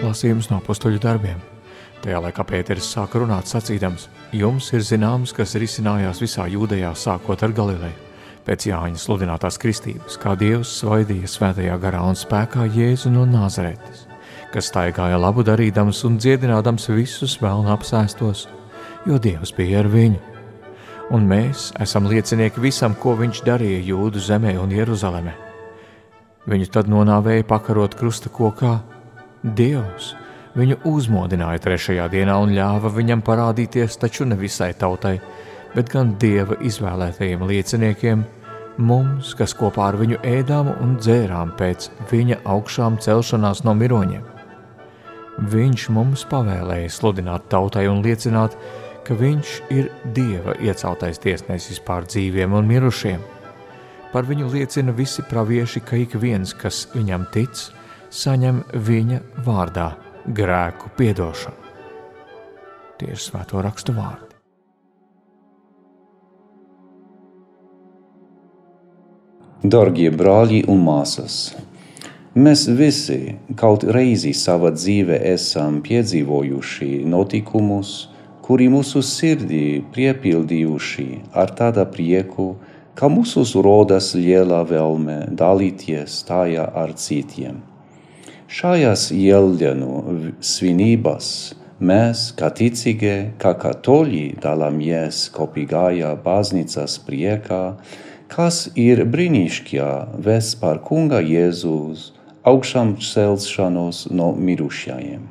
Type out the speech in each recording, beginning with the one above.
Lasījums no apakstuļu darbiem. Tajā laikā Pēters sāka runāt, sacīdams: Jums ir zināms, kas risinājās visā jūdejā, sākot ar Galileju. Pēc Jāņa sludinātās kristības, kā Dievs svaidīja svētajā garā un spēkā Jēzu no Nāzaretes, kas staigāja labu darīdams un dziedinādams visus vēlnu apsēstos, jo Dievs bija ar viņu. Un mēs esam liecinieki visam, ko viņš darīja Jūdu zemē un Jeruzalemē. Viņu tad nonāvēja pakarot krusta kokā, Dievs viņu uzmodināja trešajā dienā un ļāva viņam parādīties taču ne visai tautai, bet gan dieva izvēlētajiem lieciniekiem, mums, kas kopā ar viņu ēdām un dzērām pēc viņa augšām celšanās no miroņiem. Viņš mums pavēlēja sludināt tautai un liecināt, ka viņš ir dieva ieceltais tiesnesis pār dzīviem un mirušiem. Par viņu liecina visi pravieši, ka ik viens, kas viņam tic, saņem viņa vārdā grēku piedošanu. Tie ir svēto rakstu vārdi. Darbie brāļi un māsas, mēs visi kaut reizi savā dzīvē esam piedzīvojuši notikumus, kuri mūsu sirdī piepildījuši ar tādu prieku, ka mūsu rodas liela vēlme dalīties tajā ar citiem. Šajās ieldenu svinībās mēs, kā ticīgie, kā katoļi, dalāmies kopīgajā baznīcas priekā, kas ir brīnišķīgā vēsts par kunga Jēzus augšām celšanos no mirušajiem.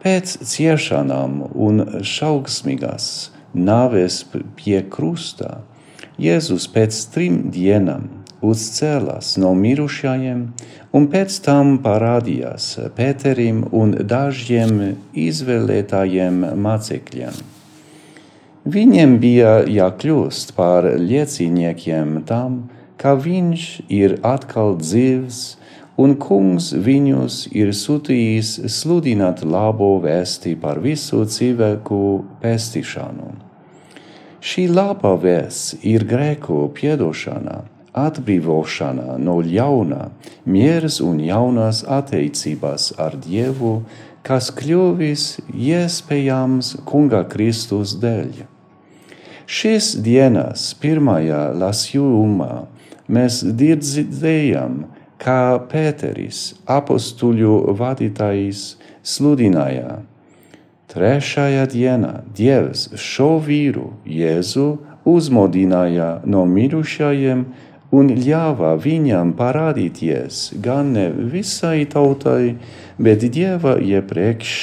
Pēc ciešanām un šausmīgās nāves pie krusta Jēzus pēc trim dienām uzcēlās no mirušajiem un pēc tam parādījās Pēterim un dažiem izvēlētājiem mācekļiem. Viņiem bija jākļūst par lieciniekiem tam, ka viņš ir atkal dzīvs, un kungs viņus ir sūtījis sludināt labo vēsti par visu cilvēku pestīšanu. Šī laba vēsts ir grēku piedošana atbrīvošana no ļauna, mieras un jaunās attiecības ar Dievu, kas kļuvis iespējams Kunga Kristus dēļ. Šīs dienas pirmajā lasījumā mēs dzirdējam, kā Pēteris, apstuļu vadītājs, sludināja. Trešajā dienā Dievs šo vīru Jēzu uzmodināja no mirušajiem un ļāva viņam parādīties gan ne visai tautai, bet dieva iepriekš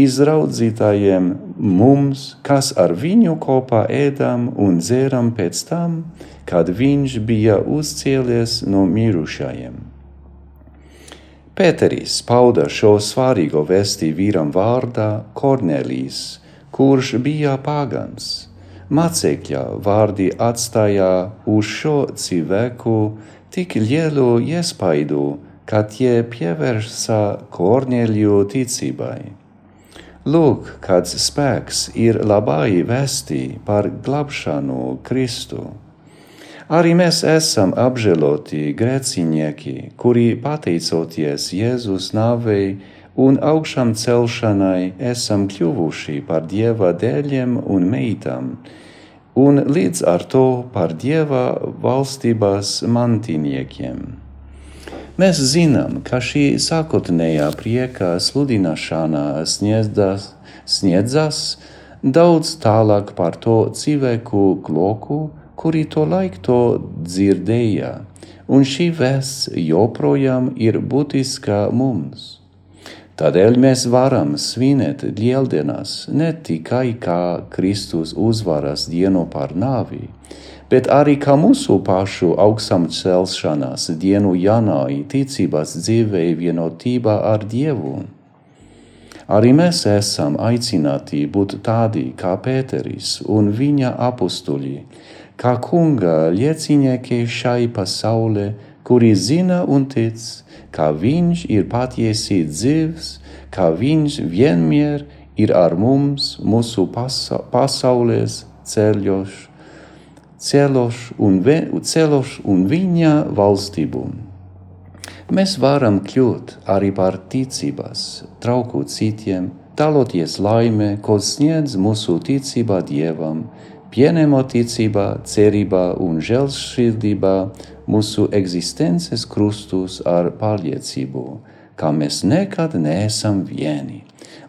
izraudzītājiem mums, kas ar viņu kopā ēdam un dzēram pēc tam, kad viņš bija uzcēlies no mirušajiem. Pēteris pauda šo svarīgo vēstī vīram vārdā Kornelijs, kurš bija pagans mācekļa vārdi atstāja uz šo cilvēku tik lielu iespaidu, ka tie pievērsa Korneliju ticībai. Lūk, kāds spēks ir labai vēstī par glābšanu Kristu. Arī mēs esam apžēloti grēcinieki, kuri pateicoties Jēzus nāvei, un augšām celšanai esam kļuvuši par dieva dēļiem un meitām, un līdz ar to par dieva valstības mantiniekiem. Mēs zinām, ka šī sākotnējā prieka sludināšana sniedzas, sniedzas daudz tālāk par to cilvēku kloku, kuri to laiku to dzirdēja, un šī vēsts joprojām ir būtiska mums. Tādēļ mēs varam svinēt lieldienās ne tikai kā Kristus uzvaras dienu par nāvi, bet arī kā mūsu pašu augstam celšanās dienu janāji ticības dzīvē vienotībā ar Dievu. Arī mēs esam aicināti būt tādi kā Pēteris un viņa apstuļi, kā kunga liecinieki šai pasaulē, kuri zina un tic, ka viņš ir patiesi dzīvs, ka viņš vienmēr ir ar mums, mūsu pasa pasaules ceļos, ceļos un, ceļos un viņa valstību. Mēs varam kļūt arī par ticības trauku citiem, daloties laimē, ko sniedz mūsu ticībā Dievam, pieņemot ticībā, cerībā un žēlsirdībā mūsu eksistences krustus ar pārliecību, ka mēs nekad neesam vieni,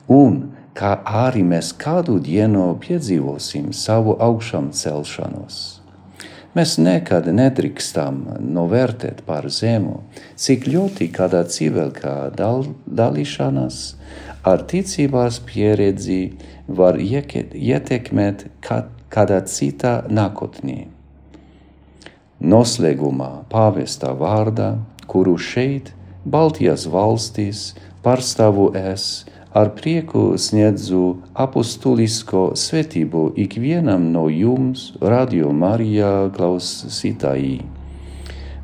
un ka arī mēs kādu dienu piedzīvosim savu augšām celšanos. Mēs nekad nedrīkstam novērtēt par zemu, cik ļoti kādā civilkā dal, dalīšanās ar ticībās pieredzi var ietekmēt kādā citā nākotnē. Noslēgumā pāvestā vārdā, kuru šeit, Baltijas valstīs, pārstāvu es, ar prieku sniedzu apustulisko svētību ikvienam no jums, Radio Marijā klausītāji.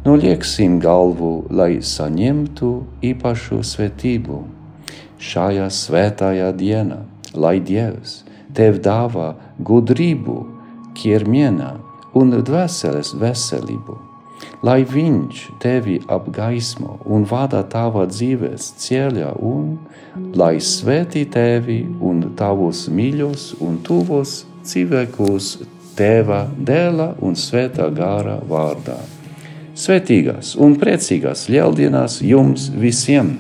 Nolieksim galvu, lai saņemtu īpašu svētību. Šajā svētajā dienā, lai Dievs tev dāvā gudrību, ķermienā un dvēseles veselību lai Viņš tevi apgaismo un vada tavā dzīves ceļā, un lai svētī tevi un tavus mīļos un tuvos cilvēkus Tēva, Dēla un Svētā gārā vārdā. Svētīgās un priecīgās ļaudienas jums visiem!